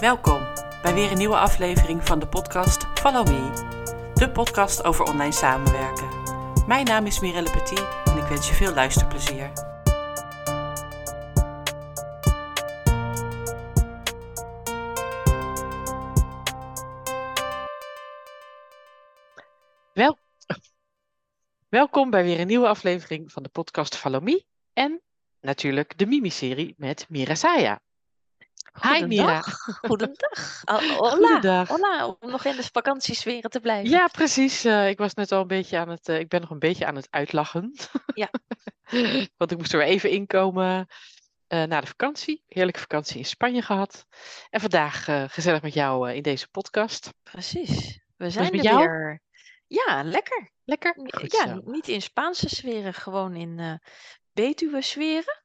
Welkom bij weer een nieuwe aflevering van de podcast Follow Me, de podcast over online samenwerken. Mijn naam is Mirelle Petit en ik wens je veel luisterplezier. Wel, welkom bij weer een nieuwe aflevering van de podcast Follow Me en natuurlijk de Mimi-serie met Mira Saya. Hi Mira. Goedendag. Goedendag. Oh, hola. Goedendag. Hola, om nog in de vakantiesferen te blijven. Ja, precies. Eh, ik was net al een beetje aan het, eh, ik ben nog een beetje aan het uitlachen. Ja. Want ik moest er weer even inkomen eh na de vakantie. Heerlijke vakantie in Spanje gehad. En vandaag gezellig met jou in deze podcast. Precies. We zijn met er jou? weer. Ja, lekker. Lekker? Goed ja, zo. niet in Spaanse sferen, gewoon in Betuwe sferen.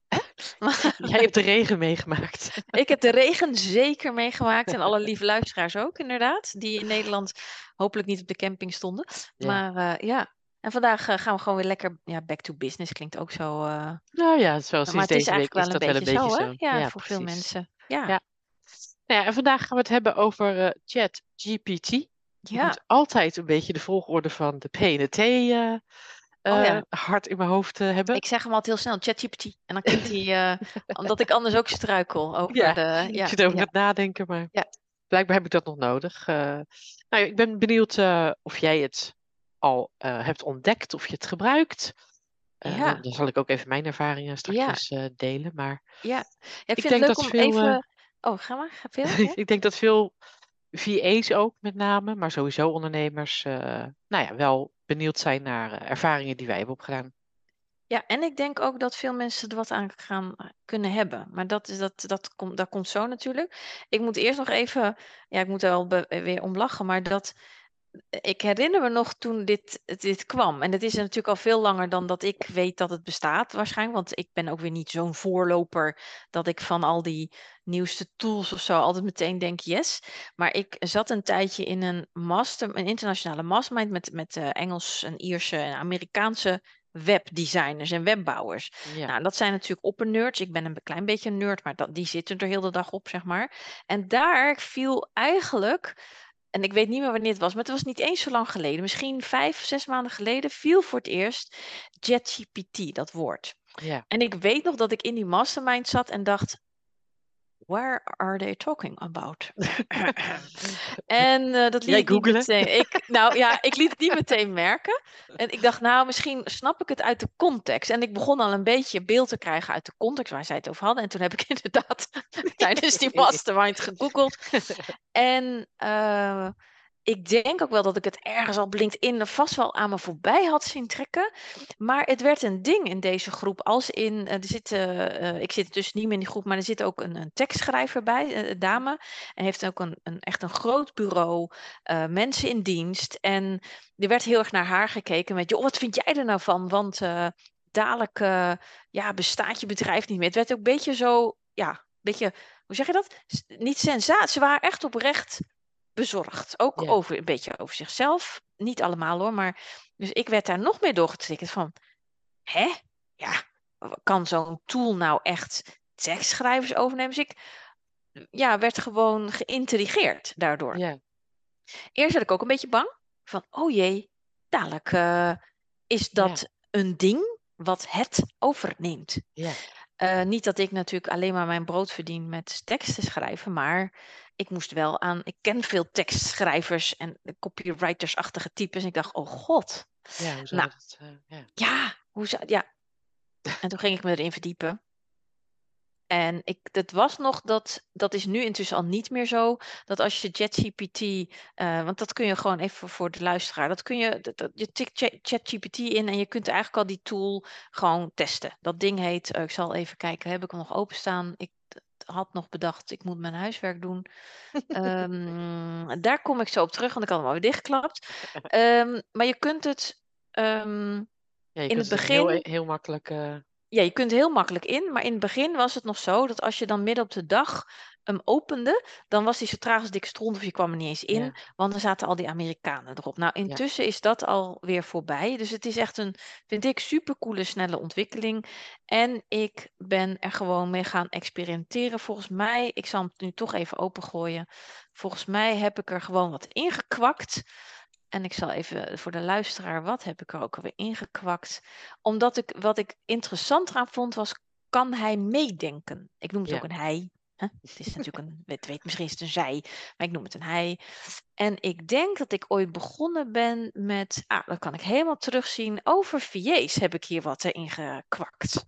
Jij hebt de regen meegemaakt. ik heb de regen zeker meegemaakt en alle lieve luisteraars ook, inderdaad. Die in Nederland hopelijk niet op de camping stonden. Ja. Maar eh, ja. En vandaag eh, gaan we gewoon weer lekker, ja, back to business klinkt ook zo. eh, Nou ja, zoals maar het is deze week eigenlijk wel is een wel een beetje zo? Ja, voor veel mensen. Ja. Ja. Nou ja, en vandaag gaan we het hebben over eh ChatGPT. Je Ja. moet altijd een beetje de volgorde van de P en de T Oh ja. eh, hard in mijn hoofd eh, hebben. Ik zeg hem altijd heel snel, ChatGPT. En dan klinkt hij, eh, omdat ik anders ook struikel over Ja, de... ik Ja, zit over het nadenken, maar Ja. blijkbaar heb ik dat nog nodig. Nou, ik ben benieuwd of jij het al hebt ontdekt, of je het gebruikt. Ja. dan, zal ik ook even mijn ervaringen straks delen. Maar Ja. Ja, ik Ik vind denk het leuk dat om veel, even... Oh, ga maar. Ga veel. Ik denk dat veel VA's ook met name, maar sowieso ondernemers, nou ja, wel benieuwd zijn naar eh, ervaringen die wij hebben opgedaan. ja, en ik denk ook dat veel mensen er wat aan gaan kunnen hebben. Maar dat, is, dat, dat, komt, dat komt zo natuurlijk. Ik moet eerst nog even... Ja, ik moet er wel weer om lachen, maar dat... Ik herinner me nog toen dit, dit kwam. En het is natuurlijk al veel langer dan dat ik weet dat het bestaat, waarschijnlijk. Want ik ben ook weer niet zo'n voorloper dat ik van al die nieuwste tools of zo altijd meteen denk yes. Maar ik zat een tijdje in een master, een internationale mastermind met, met eh, Engels en Ierse en Amerikaanse webdesigners en webbouwers. Ja, Nou, dat zijn natuurlijk oppernerds. Ik ben een klein beetje een nerd, maar dat, die zitten er heel de dag op, zeg maar. En daar viel eigenlijk, en ik weet niet meer wanneer het was, maar het was niet eens zo lang geleden, misschien vijf, zes maanden geleden, viel voor het eerst ChatGPT, dat woord. ja. En ik weet nog dat ik in die mastermind zat en dacht, where are they talking about? en eh, dat liet ik niet meteen. Ik, nou ja, ik liet het niet meteen merken. En ik dacht, nou, misschien snap ik het uit de context. En ik begon al een beetje beeld te krijgen uit de context waar zij het over hadden. En toen heb ik inderdaad tijdens die mastermind gegoogeld. En eh, ik denk ook wel dat ik het ergens al LinkedIn er vast wel aan me voorbij had zien trekken. Maar het werd een ding in deze groep. Als in, eh, er zit, eh, eh, ik zit dus niet meer in die groep, maar er zit ook een, een tekstschrijver bij, een dame. En heeft ook een, een, echt een groot bureau, mensen in dienst. En er werd heel erg naar haar gekeken met, joh, wat vind jij er nou van? Want dadelijk ja, bestaat je bedrijf niet meer. Het werd ook een beetje zo, ja, een beetje, hoe zeg je dat? Niet sensatie, ze waren echt oprecht bezorgd. Ook Ja. over, een beetje over zichzelf. Niet allemaal hoor, maar... Dus ik werd daar nog meer doorgetriggerd van... Hè? Ja, kan zo'n tool nou echt tekstschrijvers overnemen? Dus ik ja, werd gewoon geïntrigeerd daardoor. Ja, Eerst werd ik ook een beetje bang. Van, oh jee, dadelijk eh, is dat een ding wat het overneemt. ja. Eh, niet dat ik natuurlijk alleen maar mijn brood verdien met teksten schrijven, maar ik moest wel aan. Ik ken veel tekstschrijvers en copywriters-achtige types. En ik dacht, oh god, Ja, hoe zou Nou. dat? eh, ja. ja, hoe zou. Ja. En toen ging ik me erin verdiepen. En ik, het was nog dat, dat is nu intussen al niet meer zo, dat als je ChatGPT, eh want dat kun je gewoon even voor de luisteraar, dat kun je, dat, dat- je tikt Chat- ChatGPT in en je kunt eigenlijk al die tool gewoon testen. Dat ding heet, eh, ik zal even kijken, heb ik hem nog openstaan? Ik had nog bedacht, ik moet mijn huiswerk doen. Ehm, daar kom ik zo op terug, want ik had hem alweer dichtgeklapt. Ehm, maar je kunt het, ehm, Ja, je In kunt het het heel, begin- heel makkelijk eh, ja, je kunt heel makkelijk in, maar in het begin was het nog zo dat als je dan midden op de dag hem opende, dan was hij zo traag als dik stront of je kwam er niet eens in, Ja. want dan zaten al die Amerikanen erop. Nou, intussen is dat alweer voorbij. Dus het is echt een, vind ik, supercoole, snelle ontwikkeling. En ik ben er gewoon mee gaan experimenteren. Volgens mij, ik zal hem nu toch even opengooien. Volgens mij heb ik er gewoon wat ingekwakt. En ik zal even voor de luisteraar, wat heb ik er ook alweer ingekwakt? Omdat ik, wat ik interessant eraan vond, was, kan hij meedenken? Ik noem het Ja. ook een hij. Hè? Het is natuurlijk een, weet, weet, misschien is het een zij, maar ik noem het een hij. En ik denk dat ik ooit begonnen ben met, ah, dat kan ik helemaal terugzien, over VA's heb ik hier wat erin gekwakt.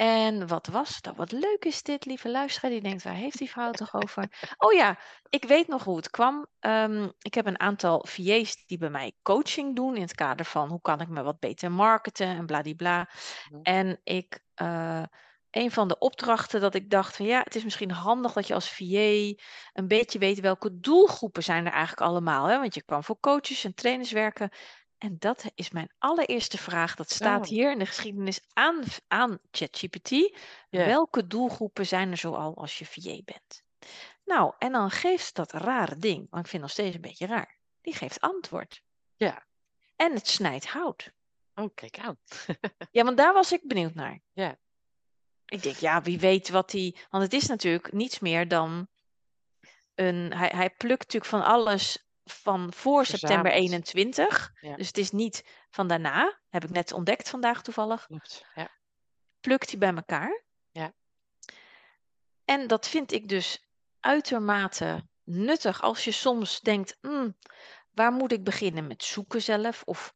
En wat was dat? Wat leuk is dit, lieve luisteraar. Die denkt, waar heeft die vrouw toch over? Oh ja, ik weet nog hoe het kwam. Ehm, ik heb een aantal VA's die bij mij coaching doen in het kader van hoe kan ik me wat beter marketen en bladibla. Mhm. En ik, eh, een van de opdrachten dat ik dacht van ja, het is misschien handig dat je als VA een beetje weet welke doelgroepen zijn er eigenlijk allemaal. Hè? Want je kan voor coaches en trainers werken. En dat is mijn allereerste vraag. Dat staat Oh. hier in de geschiedenis aan, aan ChatGPT. Welke doelgroepen zijn er zoal als je VA bent? Nou, en dan geeft dat rare ding, want ik vind het nog steeds een beetje raar. Die geeft antwoord. Ja. En het snijdt hout. Oh, kijk aan. Ja, want daar was ik benieuwd naar. Ja. Ik denk, ja, wie weet wat hij. Want het is natuurlijk niets meer dan. Een, hij, hij plukt natuurlijk van alles van voor september Verzameld. 21. Ja. Dus het is niet van daarna. Heb ik net ontdekt vandaag toevallig. Klopt. Ja. Plukt hij bij elkaar. Ja. En dat vind ik dus uitermate nuttig als je soms denkt: "Hmm, waar moet ik beginnen met zoeken zelf? Of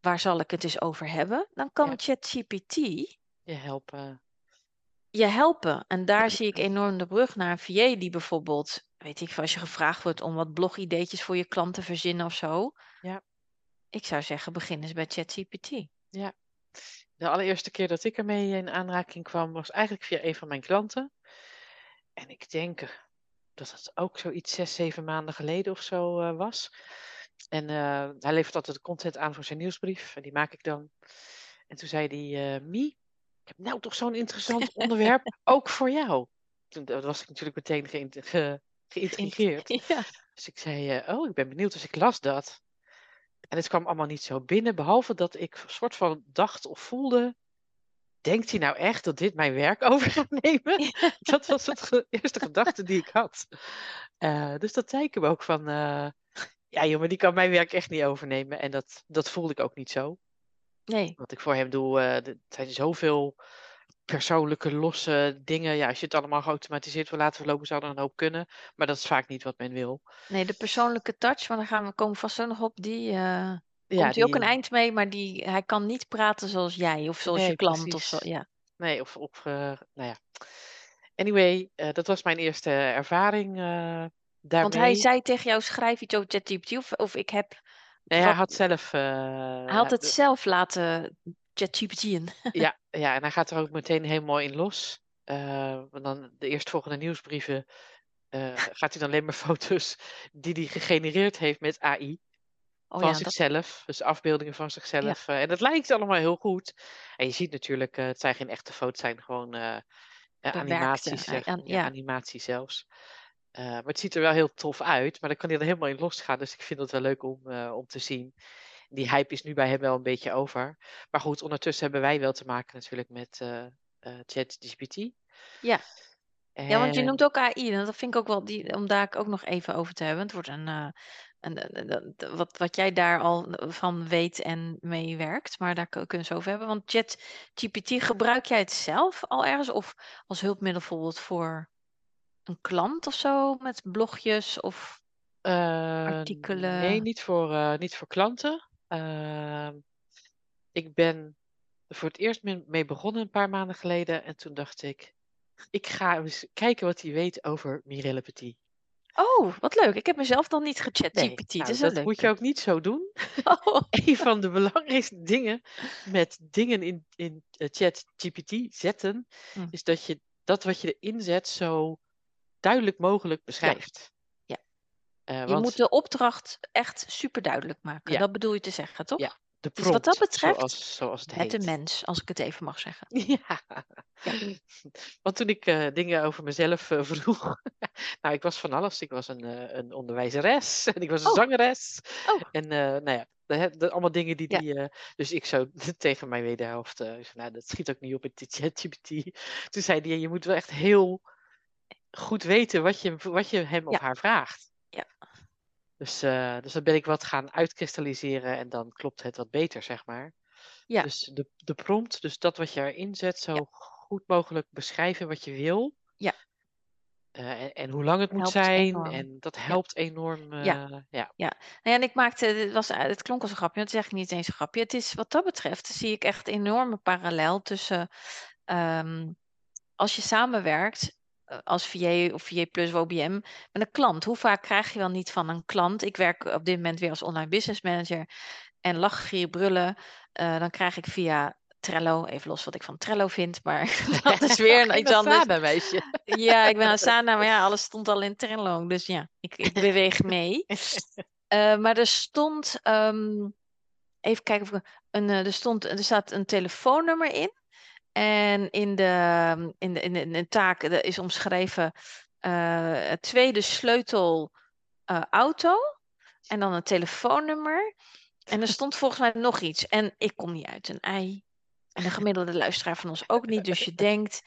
waar zal ik het eens over hebben? Dan kan. ChatGPT Je helpen. je helpen. En daar zie ik enorm de brug naar een VA die bijvoorbeeld, weet ik, als je gevraagd wordt om wat blogideetjes voor je klant te verzinnen of zo. Ja. Ik zou zeggen, begin eens bij ChatGPT. De allereerste keer dat ik ermee in aanraking kwam, was eigenlijk via een van mijn klanten. En ik denk eh, dat het ook zoiets zes, zeven maanden geleden of zo eh, was. En eh, hij levert altijd de content aan voor zijn nieuwsbrief. En die maak ik dan. En toen zei hij, eh Mie, ik heb nou toch zo'n interessant onderwerp, ook voor jou. Toen was ik natuurlijk meteen geïnt- ge- geïntrigeerd. Ja. Dus ik zei, eh, oh, ik ben benieuwd. Dus ik las dat. En het kwam allemaal niet zo binnen, behalve dat ik een soort van dacht of voelde. Denkt hij nou echt dat dit mijn werk over gaat nemen? Dat was het ge- eerste gedachte die ik had. Eh, dus dat zei ik hem ook van, eh, ja jongen, die kan mijn werk echt niet overnemen. En dat, dat voelde ik ook niet zo. Nee, Wat ik voor hem doe, er zijn zoveel persoonlijke, losse dingen. Ja, als je het allemaal geautomatiseerd wil laten verlopen, zou er een hoop kunnen. Maar dat is vaak niet wat men wil. nee, de persoonlijke touch, maar daar gaan we komen vast zo nog op, die eh, Ja, komt hij ook die- een eind mee, maar die, hij kan niet praten zoals jij of zoals je klant of zo. Ja. Nee, of, of eh, nou ja. Anyway, eh, dat was mijn eerste ervaring eh daarmee. Want hij zei tegen jou, schrijf iets over ChatGPT of, of ik heb... Nee, hij had zelf... eh, hij had het zelf laten ChatGPT'en. ja, ja, en hij gaat er ook meteen helemaal in los. Want dan de eerstvolgende nieuwsbrieven eh, gaat hij dan alleen maar foto's die hij gegenereerd heeft met AI. Oh van ja, dat, zichzelf, dus afbeeldingen van zichzelf. eh, en dat lijkt allemaal heel goed. En je ziet natuurlijk, het zijn geen echte foto's, het zijn gewoon animaties. zeg. an- ja, ja. animatie zelfs. Maar het ziet er wel heel tof uit, maar dan kan hij er helemaal in losgaan. Dus ik vind het wel leuk om, om te zien. Die hype is nu bij hem wel een beetje over. Maar goed, ondertussen hebben wij wel te maken natuurlijk met eh eh, ChatGPT. Ja. Ja, want je noemt ook AI. En dat vind ik ook wel, die, om daar ook nog even over te hebben. Het wordt een, eh, een, een- een- een- wat, wat jij daar al van weet en mee werkt. Maar daar kun- kunnen we het over hebben. Want ChatGPT, gebruik jij het zelf al ergens? Of als hulpmiddel bijvoorbeeld voor een klant of zo? Met blogjes of... Artikelen? Nee, niet voor, eh, niet voor klanten. Ehm, ik ben er voor het eerst mee, begonnen een paar maanden geleden. En toen dacht ik, ik ga eens kijken wat hij weet over Mirelle Petit. Oh, wat leuk. Ik heb mezelf dan niet gechat Nee, GPT. nou, dat leuk. moet je ook niet zo doen. Oh, Een van de belangrijkste dingen met dingen in, in eh, ChatGPT zetten, Hm. is dat je dat wat je erin zet zo duidelijk mogelijk beschrijft. Eh, je moet de opdracht echt super duidelijk maken. Ja. Dat bedoel je te zeggen, toch? Ja. De Dus wat dat prompt, betreft, zoals, zoals het het de mens, als ik het even mag zeggen. Ja. Want toen ik eh, dingen over mezelf eh, vroeg. nou, ik was van alles. Ik was een, een onderwijzeres en ik was een Oh. zangeres. Oh. En nou ja, de, allemaal dingen die Ja. die. dus ik zo tegen mijn wederhelft. nou, dat schiet ook niet op in ChatGPT. Toen zei hij: Je moet wel echt heel goed weten wat je, wat je hem of haar vraagt. Ja. Dus, eh, dus dat ben ik wat gaan uitkristalliseren en dan klopt het wat beter, zeg maar. Ja. Dus de, de prompt, dus dat wat je erin zet, zo goed mogelijk beschrijven wat je wil. Ja. Eh, en, en hoe lang het moet zijn. enorm. En dat helpt enorm. eh, Ja. ja. Nou ja, en ik maakte, het, was, het klonk als een grapje, maar het is eigenlijk niet eens een grapje. Het is wat dat betreft, zie ik echt een enorme parallel tussen ehm, als je samenwerkt als VA of VA plus OBM met een klant. Hoe vaak krijg je wel niet van een klant? Ik werk op dit moment weer als online business manager en lachen, gieren, brullen. eh, dan krijg ik via Trello, even los wat ik van Trello vind, maar dat is weer Geen iets anders. Meisje. Ja, ik ben Asana, maar ja, alles stond al in Trello. Dus ja, ik, ik beweeg mee. Eh, maar er stond, ehm, even kijken of een, eh, er stond, er staat een telefoonnummer in. En in de, in de, in de, in de taak er is omschreven eh, het tweede sleutel eh, auto. En dan een telefoonnummer. En er stond volgens mij nog iets. En ik kom niet uit een ei. En de gemiddelde luisteraar van ons ook niet. Dus je denkt,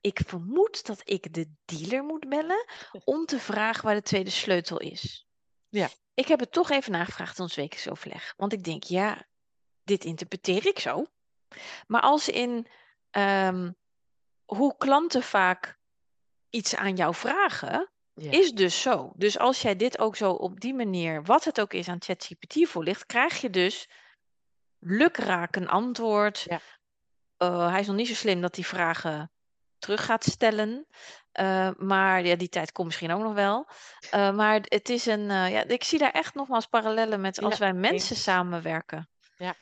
ik vermoed dat ik de dealer moet bellen om te vragen waar de tweede sleutel is. Ja. Ik heb het toch even nagevraagd in ons wekensoverleg. Want ik denk, ja, dit interpreteer ik zo. Maar als in ehm, hoe klanten vaak iets aan jou vragen, Ja. is dus zo. Dus als jij dit ook zo op die manier, wat het ook is aan ChatGPT voorligt, krijg je dus lukraak een antwoord. Ja. Eh, hij is nog niet zo slim dat hij vragen terug gaat stellen. Eh, maar ja, die tijd komt misschien ook nog wel. Eh, maar het is een. ja, ik zie daar echt nogmaals parallellen met als Ja, wij mensen samenwerken. Ja.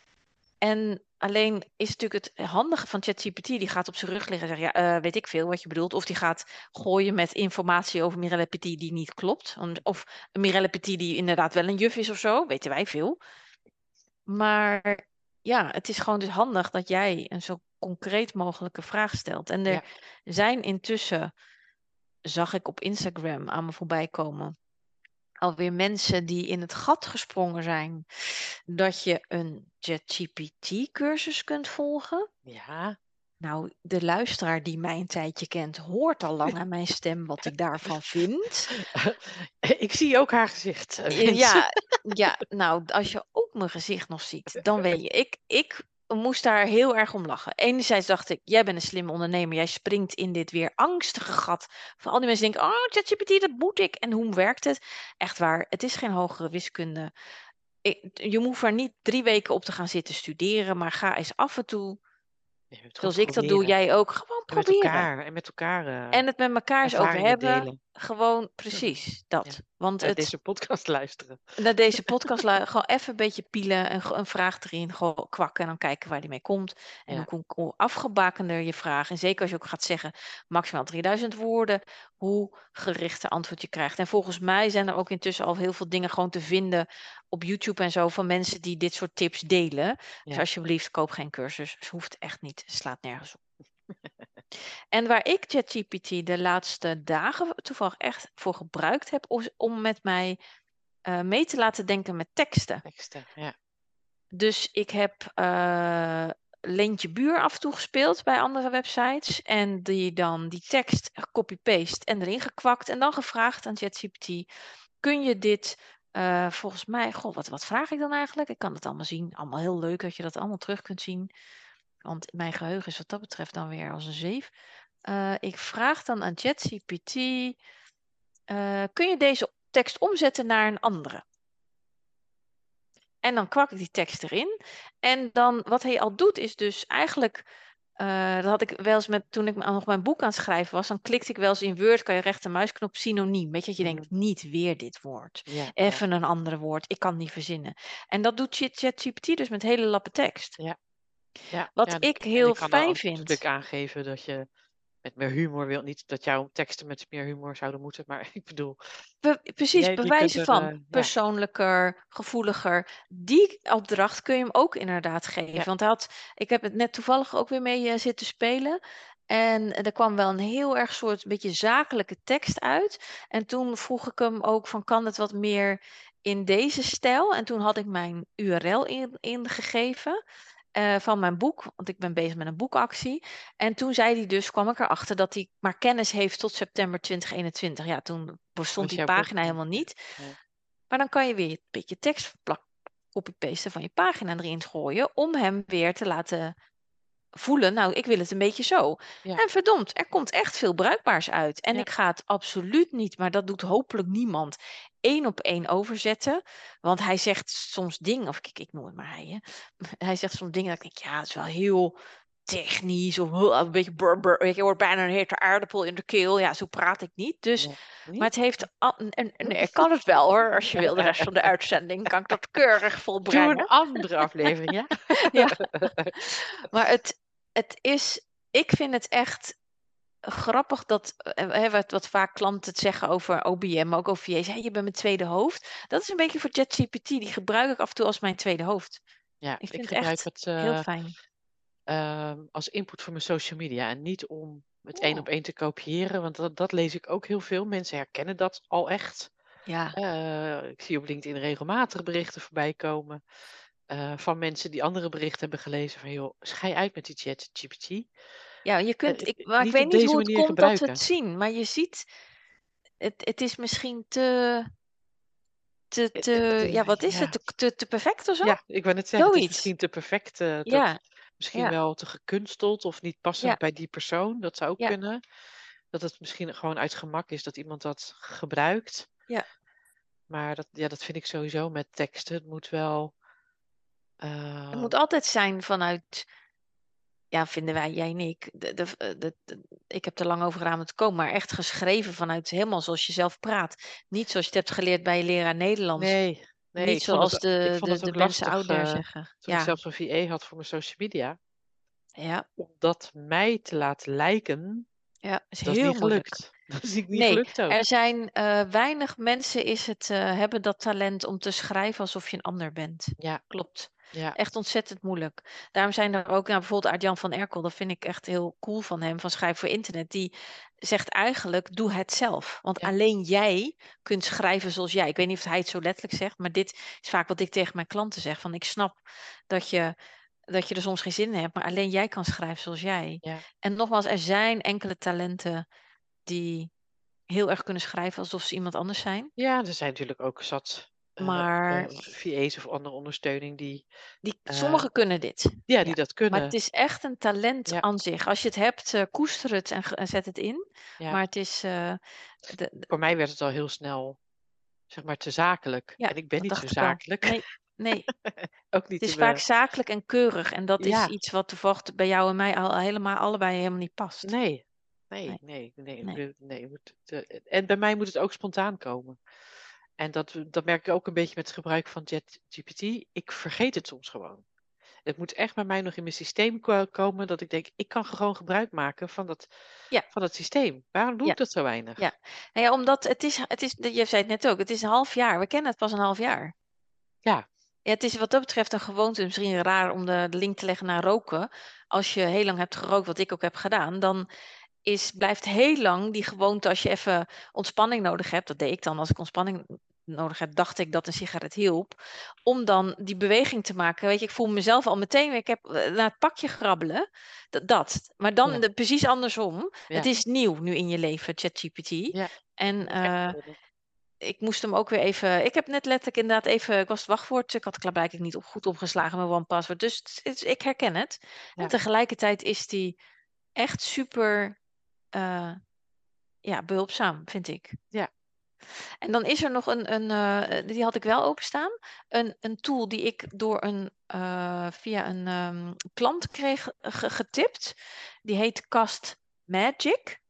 En alleen is natuurlijk het handige van ChatGPT, die gaat op zijn rug liggen en zegt, ja, eh, weet ik veel wat je bedoelt. Of die gaat gooien met informatie over Mirelle Petit die niet klopt. Of Mirelle Petit die inderdaad wel een juf is of zo, weten wij veel. Maar ja, het is gewoon dus handig dat jij een zo concreet mogelijke vraag stelt. En er Ja. zijn intussen, zag ik op Instagram aan me voorbij komen, alweer mensen die in het gat gesprongen zijn dat je een ChatGPT-cursus kunt volgen. Ja. Nou, de luisteraar die mij een tijdje kent, hoort al lang aan mijn stem wat ik daarvan vind. ik zie ook haar gezicht. eh, mensen. Ja, ja, nou, als je ook mijn gezicht nog ziet, dan weet je, ik, ik moest daar heel erg om lachen. Enerzijds dacht ik, jij bent een slimme ondernemer, jij springt in dit weer angstige gat. Van al die mensen denken, oh, ChatGPT, dat moet ik. En hoe werkt het? Echt waar, het is geen hogere wiskunde. Je hoeft er niet drie weken op te gaan zitten studeren, maar ga eens af en toe, zoals ik dat doe, proberen. jij ook, gewoon En met proberen. elkaar. En met elkaar. eh, En het met elkaar eens over hebben. delen. Gewoon precies dat. Ja. Want Naar het, deze podcast luisteren. naar deze podcast lu- gewoon even een beetje pielen, een, een vraag erin, gewoon kwakken en dan kijken waar die mee komt. En Ja. hoe, hoe afgebakender je vraag, en zeker als je ook gaat zeggen maximaal 3000 woorden, hoe gerichte antwoord je krijgt. En volgens mij zijn er ook intussen al heel veel dingen gewoon te vinden op YouTube en zo van mensen die dit soort tips delen. Dus alsjeblieft, koop geen cursus. Het hoeft echt niet. Het slaat nergens op. En waar ik ChatGPT de laatste dagen toevallig echt voor gebruikt heb, is om met mij eh, mee te laten denken met teksten. Teksten. Ja. Dus ik heb eh Leentje Buur af en toe gespeeld bij andere websites. En die dan die tekst copy-paste en erin gekwakt. En dan gevraagd aan ChatGPT, kun je dit eh, volgens mij... Goh, wat, wat vraag ik dan eigenlijk? Ik kan het allemaal zien. Allemaal heel leuk dat je dat allemaal terug kunt zien. Want mijn geheugen is wat dat betreft dan weer als een zeef. Eh, ik vraag dan aan ChatGPT, eh, kun je deze tekst omzetten naar een andere? En dan kwak ik die tekst erin. En dan wat hij al doet is dus eigenlijk, eh, dat had ik wel eens met, toen ik nog mijn boek aan het schrijven was, dan klikte ik wel eens in Word, kan je rechtermuisknop synoniem. Weet je, dat je denkt, niet weer dit woord. Ja, ja. Even een ander woord, ik kan het niet verzinnen. En dat doet Chat- ChatGPT dus met hele lappen tekst. Ja, Wat ja, ik en heel kan fijn ook vind. natuurlijk aangeven dat je met meer humor wil niet dat jouw teksten met meer humor zouden moeten, maar ik bedoel, Be- precies, jij, bewijzen er, van eh, ja, persoonlijker, gevoeliger. Die opdracht kun je hem ook inderdaad geven. ja, Want had, ik heb het net toevallig ook weer mee eh, zitten spelen. En er kwam wel een heel erg soort beetje zakelijke tekst uit. En toen vroeg ik hem ook van kan het wat meer in deze stijl? En toen had ik mijn URL in, eh, van mijn boek, want ik ben bezig met een boekactie. En toen zei hij dus, kwam ik erachter dat hij maar kennis heeft tot september 2021. Ja, toen bestond die boek, pagina helemaal niet. ja, Maar dan kan je weer een beetje tekst plak, copy-pasten van je pagina erin gooien om hem weer te laten voelen, nou, ik wil het een beetje zo. ja, En verdomd, er komt echt veel bruikbaars uit. En ja, ik ga het absoluut niet, maar dat doet hopelijk niemand, één op één overzetten. Want hij zegt soms dingen, of ik, ik noem het maar hij, hè. Hij zegt soms dingen dat ik denk, ja, het is wel heel technisch of een beetje burber. Je hoort bijna een hete aardappel in de keel. Ja, zo praat ik niet. Dus, maar het heeft, en, nee, ik kan het wel hoor. Als je wil, de rest van de uitzending kan ik dat keurig Doe volbrengen. een andere aflevering, ja? Ja. Maar het, het is, ik vind het echt grappig dat, eh, hè, wat, wat vaak klanten het zeggen over OBM, maar ook over VA's. Hey, je bent mijn tweede hoofd. Dat is een beetje voor ChatGPT. Die gebruik ik af en toe als mijn tweede hoofd. Ja, Ik ik vind het gebruik echt het heel eh, fijn. Ehm, als input voor mijn social media en niet om het één Oh. op één te kopiëren, want dat, dat lees ik ook heel veel. Mensen herkennen dat al echt. Ja, Eh, ik zie op LinkedIn regelmatig berichten voorbij komen eh, van mensen die andere berichten hebben gelezen van joh, schei uit met die chat GPT. ja je Eh, kunt, ik, maar ik weet niet hoe het komt dat we het zien. Maar je ziet, het, het is misschien te, te, te, ja, wat is ja. het? Te, te, perfect of zo? Ja, ik wou net zeggen, het is misschien te perfect, Ja, misschien ja, wel te gekunsteld of niet passend bij die persoon. Dat zou ook ja, kunnen. Dat het misschien gewoon uit gemak is dat iemand dat gebruikt. ja. Maar dat, ja, dat vind ik sowieso met teksten. Het moet wel. Het eh, moet altijd zijn vanuit ja, vinden wij, jij en ik. De, de, de, de- ik heb er lang over gedaan om te komen, maar echt geschreven vanuit helemaal zoals je zelf praat. Niet zoals je het hebt geleerd bij je leraar Nederlands. nee, nee, Niet het, zoals de, de, de mensen there eh, zeggen. toen ik zelfs een VA had voor mijn social media. ja, Om dat mij te laten lijken, ja, is dat is heel moeilijk. Dat is niet Nee, gelukt ook. er zijn eh, weinig mensen is het, eh, hebben dat talent om te schrijven alsof je een ander bent. Ja, Klopt. ja, Echt ontzettend moeilijk. Daarom zijn er ook, nou, bijvoorbeeld Art-Jan van Erkel, dat vind ik echt heel cool van hem, van Schrijven voor Internet. Die zegt eigenlijk, doe het zelf. Want ja, alleen jij kunt schrijven zoals jij. Ik weet niet of hij het zo letterlijk zegt, maar dit is vaak wat ik tegen mijn klanten zeg. Van ik snap dat je, dat je er soms geen zin in hebt, maar alleen jij kan schrijven zoals jij. ja. En nogmaals, er zijn enkele talenten die heel erg kunnen schrijven alsof ze iemand anders zijn. Ja, er zijn natuurlijk ook zat eh, Maar VA's of andere ondersteuning die, die, eh, sommigen kunnen dit. ja, Ja. die dat Maar kunnen. het is echt een talent Ja, aan zich. Als je het hebt, koester het en, zet het in. ja. Maar het is. de, de- Voor mij werd het al heel snel, zeg maar, te zakelijk. ja, En ik ben niet zo zakelijk. Nee, nee. Ook niet Het is vaak zakelijk en keurig. En dat is iets wat toevallig bij jou en mij al helemaal allebei helemaal niet past. nee. Nee, Nee, nee, nee. eh, en bij mij moet het ook spontaan komen. En dat, dat merk ik ook een beetje met het gebruik van ChatGPT. Ik vergeet het soms gewoon. Het moet echt bij mij nog in mijn systeem ko- komen dat ik denk, ik kan gewoon gebruik maken van dat, Ja, van dat systeem. Waarom doe ja, ik dat zo weinig? ja. Nou ja, omdat het is, het is, je zei het net ook, het is een half jaar. We kennen het pas een half jaar. Ja, Ja, het is wat dat betreft een gewoonte, misschien raar om de link te leggen naar roken. Als je heel lang hebt gerookt, wat ik ook heb gedaan, dan is, blijft heel lang die gewoonte als je even ontspanning nodig hebt. Dat deed ik dan als ik ontspanning nodig heb, dacht ik dat een sigaret hielp. Om dan die beweging te maken. Weet je, ik voel mezelf al meteen, weer, ik heb eh, naar het pakje grabbelen. Dat. dat. Maar dan ja, de, precies andersom. Het is nieuw nu in je leven, ChatGPT. ja. En eh, ik moest hem ook weer even. Ik heb net letterlijk inderdaad even. Ik was het wachtwoord. Ik had het blijkbaar niet op, goed opgeslagen met OnePassword. Dus het ik herken het. En tegelijkertijd is die echt super eh, ja, behulpzaam, vind ik. ja, En dan is er nog een, een eh, die had ik wel openstaan. Een, een tool die ik door een, eh, via een ehm, klant kreeg ge- getipt. Die heet Cast Magic.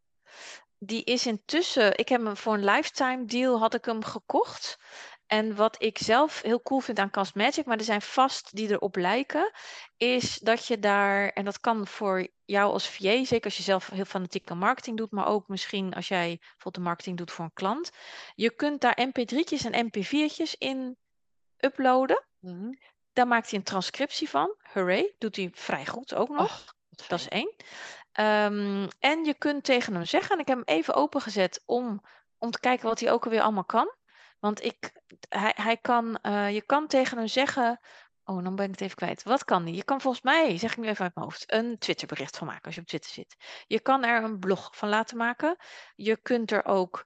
Die is intussen, ik heb hem voor een lifetime deal had ik hem gekocht. En wat ik zelf heel cool vind aan Cast Magic, maar er zijn vast die erop lijken, is dat je daar, en dat kan voor jou als VA, zeker als je zelf heel fanatiek aan marketing doet, maar ook misschien als jij bijvoorbeeld de marketing doet voor een klant. Je kunt daar mp3'tjes en mp4'tjes in uploaden. Mhm. Daar maakt hij een transcriptie van. Hooray, doet hij vrij goed ook nog. Och, Dat is één. Ehm, en je kunt tegen hem zeggen, en ik heb hem even opengezet om, om te kijken wat hij ook alweer allemaal kan. Want ik, hij, hij kan, eh, je kan tegen hem zeggen, oh dan ben ik het even kwijt. Wat kan hij? Je kan volgens mij, zeg ik nu even uit mijn hoofd, een Twitterbericht van maken als je op Twitter zit. Je kan er een blog van laten maken. Je kunt er ook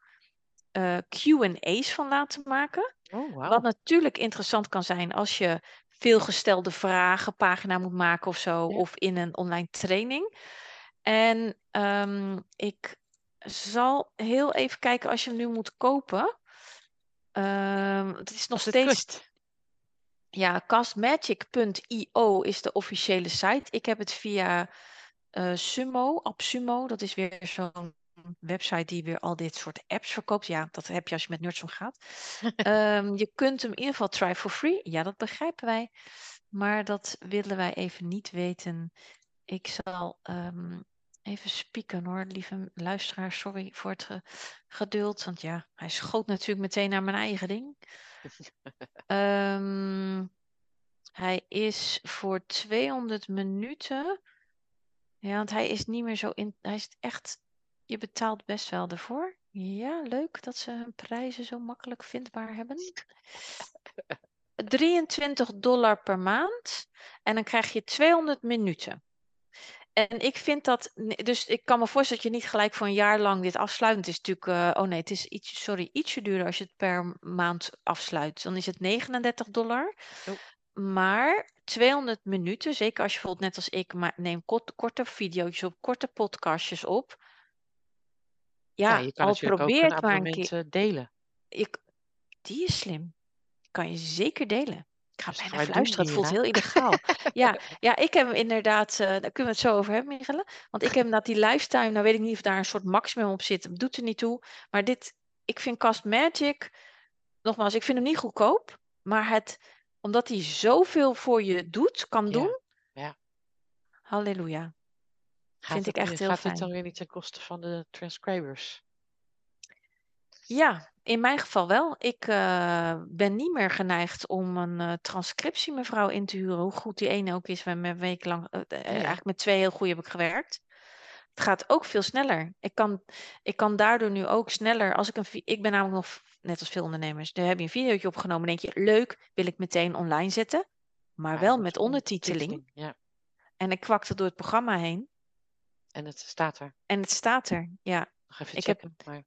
eh, Q&A's van laten maken. Oh, wauw. Wat natuurlijk interessant kan zijn als je veelgestelde vragen pagina moet maken of zo, Ja. of in een online training. En ehm, ik zal heel even kijken als je hem nu moet kopen. Ehm, het is nog steeds. Ja, castmagic.io is de officiële site. Ik heb het via eh, Sumo, AppSumo. Dat is weer zo'n website die weer al dit soort apps verkoopt. Ja, dat heb je als je met Nerdsom gaat. Ehm, je kunt hem in ieder geval try for free. Ja, dat begrijpen wij. Maar dat willen wij even niet weten. Ik zal ehm, even spieken hoor, lieve luisteraar. Sorry voor het ge- geduld. Want ja, hij schoot natuurlijk meteen naar mijn eigen ding. Ehm, hij is voor 200 minuten. Ja, want hij is niet meer zo in. Hij is echt. Je betaalt best wel ervoor. Ja, leuk dat ze hun prijzen zo makkelijk vindbaar hebben. 23 dollar per maand. En dan krijg je 200 minuten. En ik vind dat. Dus ik kan me voorstellen dat je niet gelijk voor een jaar lang dit afsluit. Het is natuurlijk. eh, oh nee, het is iets, sorry, ietsje duurder als je het per maand afsluit. Dan is het 39 dollar. Oh. Maar 200 minuten, zeker als je bijvoorbeeld net als ik maar neem kort, korte video's op, korte podcastjes op. Ja, Ja, je kan al probeer het maar een keer. eh, delen. Ik, die is slim. Kan je zeker delen. Ik ga Dus bijna. Het voelt heel Mira. illegaal. Ja, ja, ik heb inderdaad. eh, daar kunnen we het zo over hebben, Michelle. Want ik heb inderdaad die lifetime. Nou weet ik niet of daar een soort maximum op zit. Dat doet er niet toe. Maar dit, ik vind Cast Magic. Nogmaals, ik vind hem niet goedkoop. Maar het, omdat hij zoveel voor je doet, kan doen. ja. Halleluja. Gaat Vind het, ik echt heel gaat dit dan fijn. weer niet ten koste van de transcribers? Ja, in mijn geval wel. Ik eh, ben niet meer geneigd om een eh, transcriptiemevrouw in te huren. Hoe goed die ene ook is. We hebben een week lang, eh, eh, Ja, eigenlijk met twee heel goede heb ik gewerkt. Het gaat ook veel sneller. Ik kan, ik kan daardoor nu ook sneller, als ik een, vi- ik ben namelijk nog, net als veel ondernemers, daar heb je een videootje opgenomen, denk je, leuk, wil ik meteen online zetten. Maar wel met ondertiteling. ondertiteling. Ja, En ik kwakte door het programma heen. en het staat er. En het staat er. Ja, Nog even ik heb checken. Maar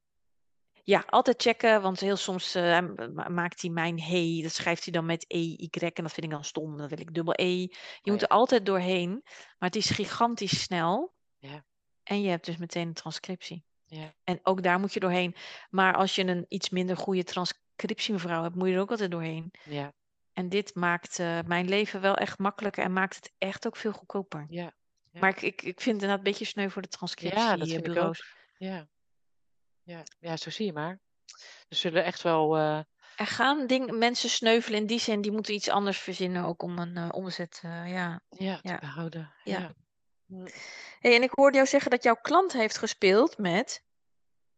Ja, altijd checken, want heel soms eh, ma- maakt hij mijn hey, dat schrijft hij dan met EY en dat vind ik dan stom, dan wil ik dubbel E. Je oh moet er altijd doorheen, maar het is gigantisch snel ja, en je hebt dus meteen een transcriptie. ja, En ook daar moet je doorheen. Maar als je een iets minder goede transcriptiemevrouw hebt, moet je er ook altijd doorheen. ja, En dit maakt eh, mijn leven wel echt makkelijker en maakt het echt ook veel goedkoper. ja. Ja. Maar ik, ik, ik vind het inderdaad een beetje sneu voor de Ja, dat vind ik transcriptiebureaus. ook. Ja, ja, ja, zo zie je maar. Er zullen echt wel. eh, Er gaan ding, mensen sneuvelen in die zin, die moeten iets anders verzinnen ook om een eh, omzet. eh, ja, ja, te ja, behouden. ja. Ja. Hm. Hey, en ik hoorde jou zeggen dat jouw klant heeft gespeeld met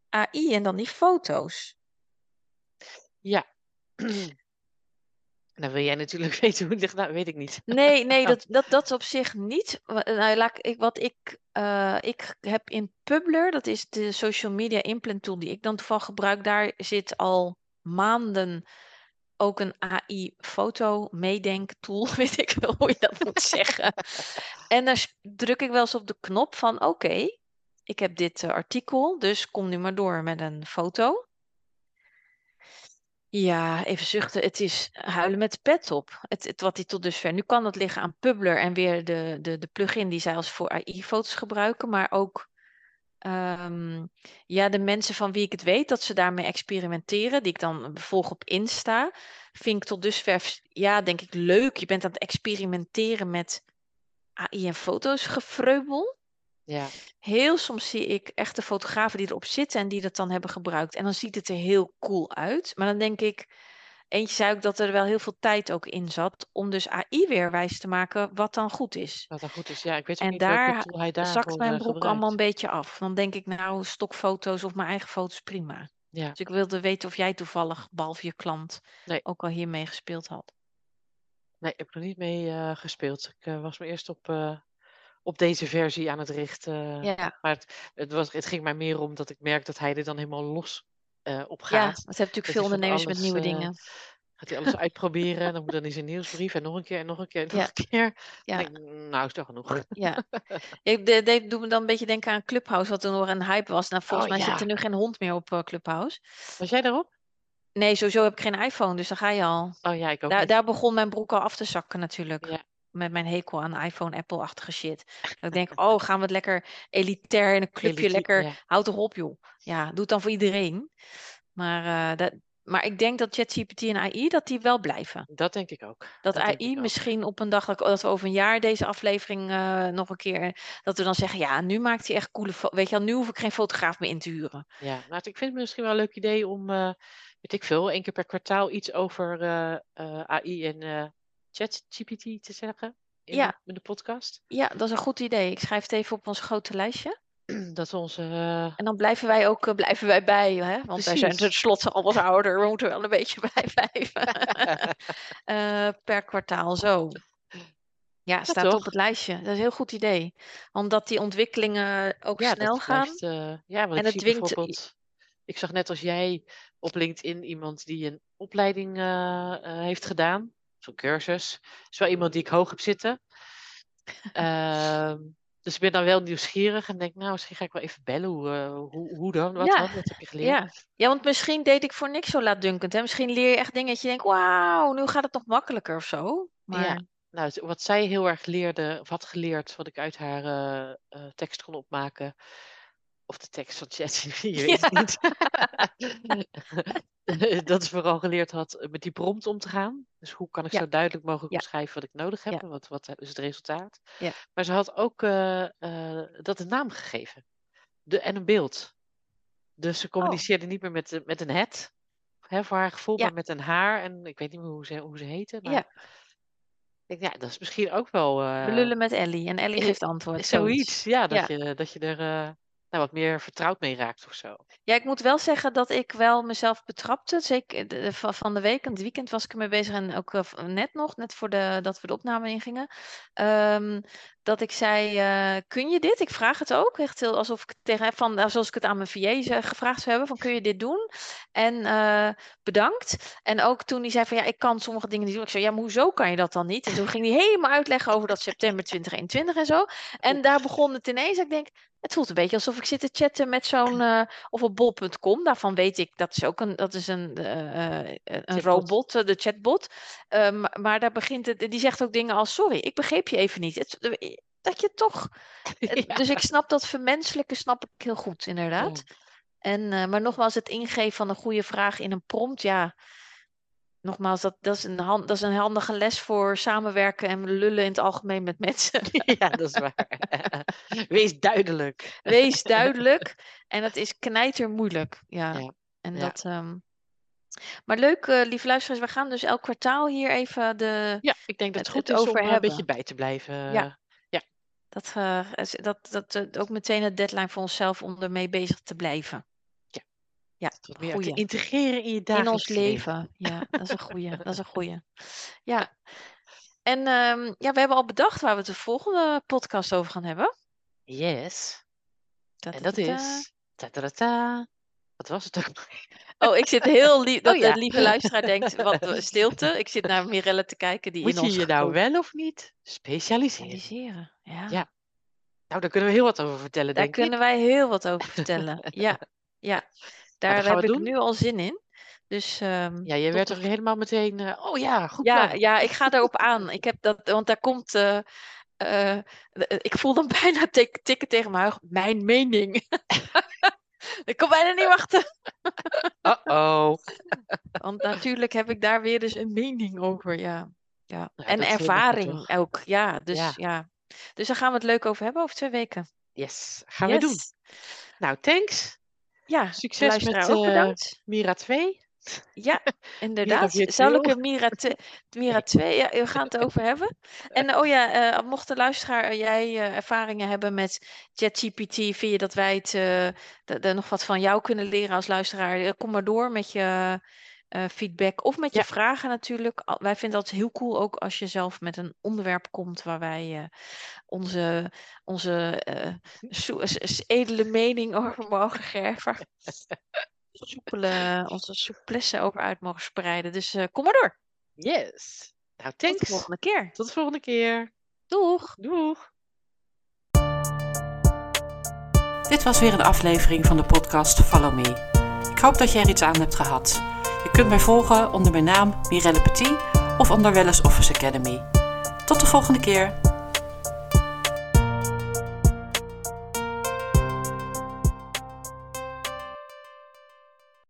AI en dan die foto's. Ja. Dan wil jij natuurlijk weten hoe het ligt. Nou, weet ik niet. Nee, nee, dat, dat, dat op zich niet. Nou, laat ik, wat ik, eh, ik heb in Publer, dat is de social media implant tool die ik dan toevallig gebruik, daar zit al maanden ook een AI-foto meedenk tool, weet ik wel hoe je dat moet zeggen. En daar druk ik wel eens op de knop van oké, ik heb dit eh, artikel, dus kom nu maar door met een foto. Ja, even zuchten. Het is huilen met de pet op. Het, wat hij tot dusver. Nu kan dat liggen aan Publer en weer de, de, de plugin die zij als voor AI-foto's gebruiken. Maar ook ehm, ja, de mensen van wie ik het weet dat ze daarmee experimenteren, die ik dan volg op Insta, vind ik tot dusver, ja, denk ik leuk. Je bent aan het experimenteren met AI en foto's gefreubel. Ja, Heel soms zie ik echte fotografen die erop zitten en die dat dan hebben gebruikt. En dan ziet het er heel cool uit. Maar dan denk ik, eentje zei ook dat er wel heel veel tijd ook in zat om dus AI weer wijs te maken wat dan goed is. Wat dan goed is, ja, ik weet En niet daar hij zakt daarvoor mijn eh, broek allemaal een beetje af. Dan denk ik nou, stokfoto's of mijn eigen foto's prima. Ja, Dus ik wilde weten of jij toevallig, behalve je klant, Nee. ook al hiermee gespeeld had. nee, ik heb er nog niet mee eh, gespeeld. Ik eh, was me eerst op, op deze versie aan het richten. Ja, Maar het, het, was, het ging mij meer om dat ik merk dat hij er dan helemaal los eh, op ja, gaat. want er hebben natuurlijk Dat veel ondernemers met nieuwe eh, dingen. Gaat hij alles uitproberen en dan moet dan in zijn nieuwsbrief en nog een keer en nog een keer en nog Ja. een keer. Ja. Ik, nou is toch genoeg. Ja, ik de, de, doe me dan een beetje denken aan Clubhouse, wat toen nog een hype was. Nou, volgens Oh, mij zit ja. er nu geen hond meer op eh, Clubhouse. Was jij daarop? Nee, sowieso heb ik geen iPhone, dus daar ga je al. Oh ja, ik ook Daar, daar begon mijn broek al af te zakken natuurlijk. Ja. Met mijn hekel aan iPhone, Apple-achtige shit. Dat ik denk, oh, gaan we het lekker elitair in een clubje, Elite- lekker, ja. houd toch op joh. Ja, doe het dan voor iedereen. Maar, eh, dat, maar ik denk dat ChatGPT en AI, dat die wel blijven. Dat denk ik ook. Dat, AI ook. misschien op een dag, dat we over een jaar deze aflevering eh, nog een keer, dat we dan zeggen, ja, nu maakt hij echt coole, weet je wel, nu hoef ik geen fotograaf meer in te huren. Ja, nou, ik vind het misschien wel een leuk idee om, eh, weet ik veel, één keer per kwartaal iets over AI en ChatGPT te zeggen in, Ja. de, podcast. Ja, dat is een goed idee. Ik schrijf het even op ons grote lijstje. Dat onze... eh, En dan blijven wij ook eh, blijven wij bij, hè? want wij zijn tenslotte al wat ouder. We moeten wel een beetje bij blijven. Eh, per kwartaal zo. Ja, staat op het lijstje. Dat is een heel goed idee. Omdat die ontwikkelingen ook ja, snel gaan. blijft, ja, want En ik het dwingt- bijvoorbeeld... Ik zag net als jij op LinkedIn iemand die een opleiding heeft gedaan. Zo'n cursus. is wel iemand die ik hoog heb zitten. Ehm, dus ik ben dan wel nieuwsgierig en denk, nou, misschien ga ik wel even bellen. Hoe, eh, hoe, hoe dan? Wat Ja? Wat heb je geleerd? Ja. ja, want misschien deed ik voor niks zo laatdunkend. Hè? Misschien leer je echt dingen dat je denkt, wauw, nu gaat het nog makkelijker of zo. Maar Ja. Nou, wat zij heel erg leerde, of had geleerd, wat ik uit haar eh, eh, tekst kon opmaken. Of de tekst van ChatGPT, je weet het niet. dat ze vooral geleerd had eh, met die prompt om te gaan. Dus hoe kan ik Ja. zo duidelijk mogelijk Ja. beschrijven wat ik nodig heb en wat, wat is het resultaat. Ja. Maar ze had ook eh, eh, dat een naam gegeven de, en een beeld. Dus Oh. ze communiceerde niet meer met, met een het, hè, voor haar gevoel, maar met een haar. En ik weet niet meer hoe ze, hoe ze heette. Maar Ja. ik denk, ja, dat is misschien ook wel eh, we lullen met Ellie en Ellie eh, geeft antwoord. zoiets. Ja, dat je, dat je er eh, nou, wat meer vertrouwd mee raakt of zo. Ja, ik moet wel zeggen dat ik wel mezelf betrapte. Zeker de- van de week, en het weekend was ik ermee bezig en ook eh, net nog, net voor de, dat we de opname ingingen. ehm, dat ik zei, eh, kun je dit? Ik vraag het ook, echt heel alsof ik tegen, van, zoals ik het aan mijn VA eh, gevraagd zou hebben, van kun je dit doen? En eh, bedankt. En ook toen hij zei van, ja, ik kan sommige dingen niet doen. Ik zei, ja, maar hoezo kan je dat dan niet? En toen ging hij helemaal uitleggen over dat september 2021 en zo. En daar begon het ineens. Ik denk, het voelt een beetje alsof ik zit te chatten met zo'n, eh, of op bol.com. Daarvan weet ik, dat is ook een, dat is een, eh, eh, een Chatbot. robot, de chatbot. Maar, daar begint het, die zegt ook dingen als, sorry, ik begreep je even niet. Het, dat je toch, Ja. dus ik snap dat vermenselijke snap ik heel goed, inderdaad. En, maar nogmaals, het ingeven van een goede vraag in een prompt, ja. Nogmaals, dat, dat, is een hand, dat is een handige les voor samenwerken en lullen in het algemeen met mensen. ja, dat is waar. Wees duidelijk. Wees duidelijk. En het is knijter moeilijk. Ja. Ja, En ja. dat. ehm, Maar leuk, eh lieve luisteraars. We gaan dus elk kwartaal hier even de. Ja, ik denk dat het goed het is om over er een hebben. beetje bij te blijven. Ja. Dat, eh, is- dat, dat, eh, ook meteen het deadline voor onszelf om ermee bezig te blijven. Ja. Wat meer te goeie. integreren in je In dagelijks ons leven. Ja, dat is een goeie. Dat is een goeie. Ja. En ehm, ja, we hebben al bedacht waar we het de volgende podcast over gaan hebben. Yes. En dat is... Ta-ta-ta-ta. Wat was het ook? Oh, ik zit heel lief. Dat Oh ja. de lieve luisteraar denkt, wat stilte. Ik zit naar Mirelle te kijken die Moet in je ons je nou groot- wel of niet specialiseren? Analyseren. Ja. Ja, Nou, daar kunnen we heel wat over vertellen, Daar denk kunnen ik. wij heel wat over vertellen. Ja, ja. Daar dat gaan heb ik doen. nu al zin in. Dus ehm, Ja, je werd er helemaal meteen... eh, oh ja, goed Ja, plan. ja, ik ga daarop aan. Ik heb dat, want daar komt. eh, eh, ik voel dan bijna tik- tikken tegen mijn huig. Mijn mening. ik kan bijna niet wachten. Uh-oh. Want natuurlijk heb ik daar weer dus een mening over. Ja, ja. Ja, en ervaring ook. Ja, dus Ja. ja. Dus daar gaan we het leuk over hebben over twee weken. Yes, gaan we doen. Nou, thanks. Ja, Succes met ook eh, bedankt. Mira 2. Ja, inderdaad. virtueel. Zou ik een Mira, Mira 2, ja, we gaan het over hebben. En oh ja, eh, mocht de luisteraar eh, jij ervaringen hebben met ChatGPT, vind je dat wij het, nog wat van jou kunnen leren als luisteraar? Kom maar door met je eh, feedback of met je Ja. vragen natuurlijk. Al- Wij vinden dat heel cool ook als je zelf met een onderwerp komt waar wij eh, onze, onze eh, edele mening over mogen geven. Soepele, onze souplesse over uit mogen spreiden. Dus eh, kom maar door. Yes. Nou, Tot de thanks. volgende keer. Tot de volgende keer. Doeg! Doeg. Dit was weer een aflevering van de podcast Follow Me. Ik hoop dat je er iets aan hebt gehad. Je kunt mij volgen onder mijn naam Mirelle Petit of onder Wellness Office Academy. Tot de volgende keer.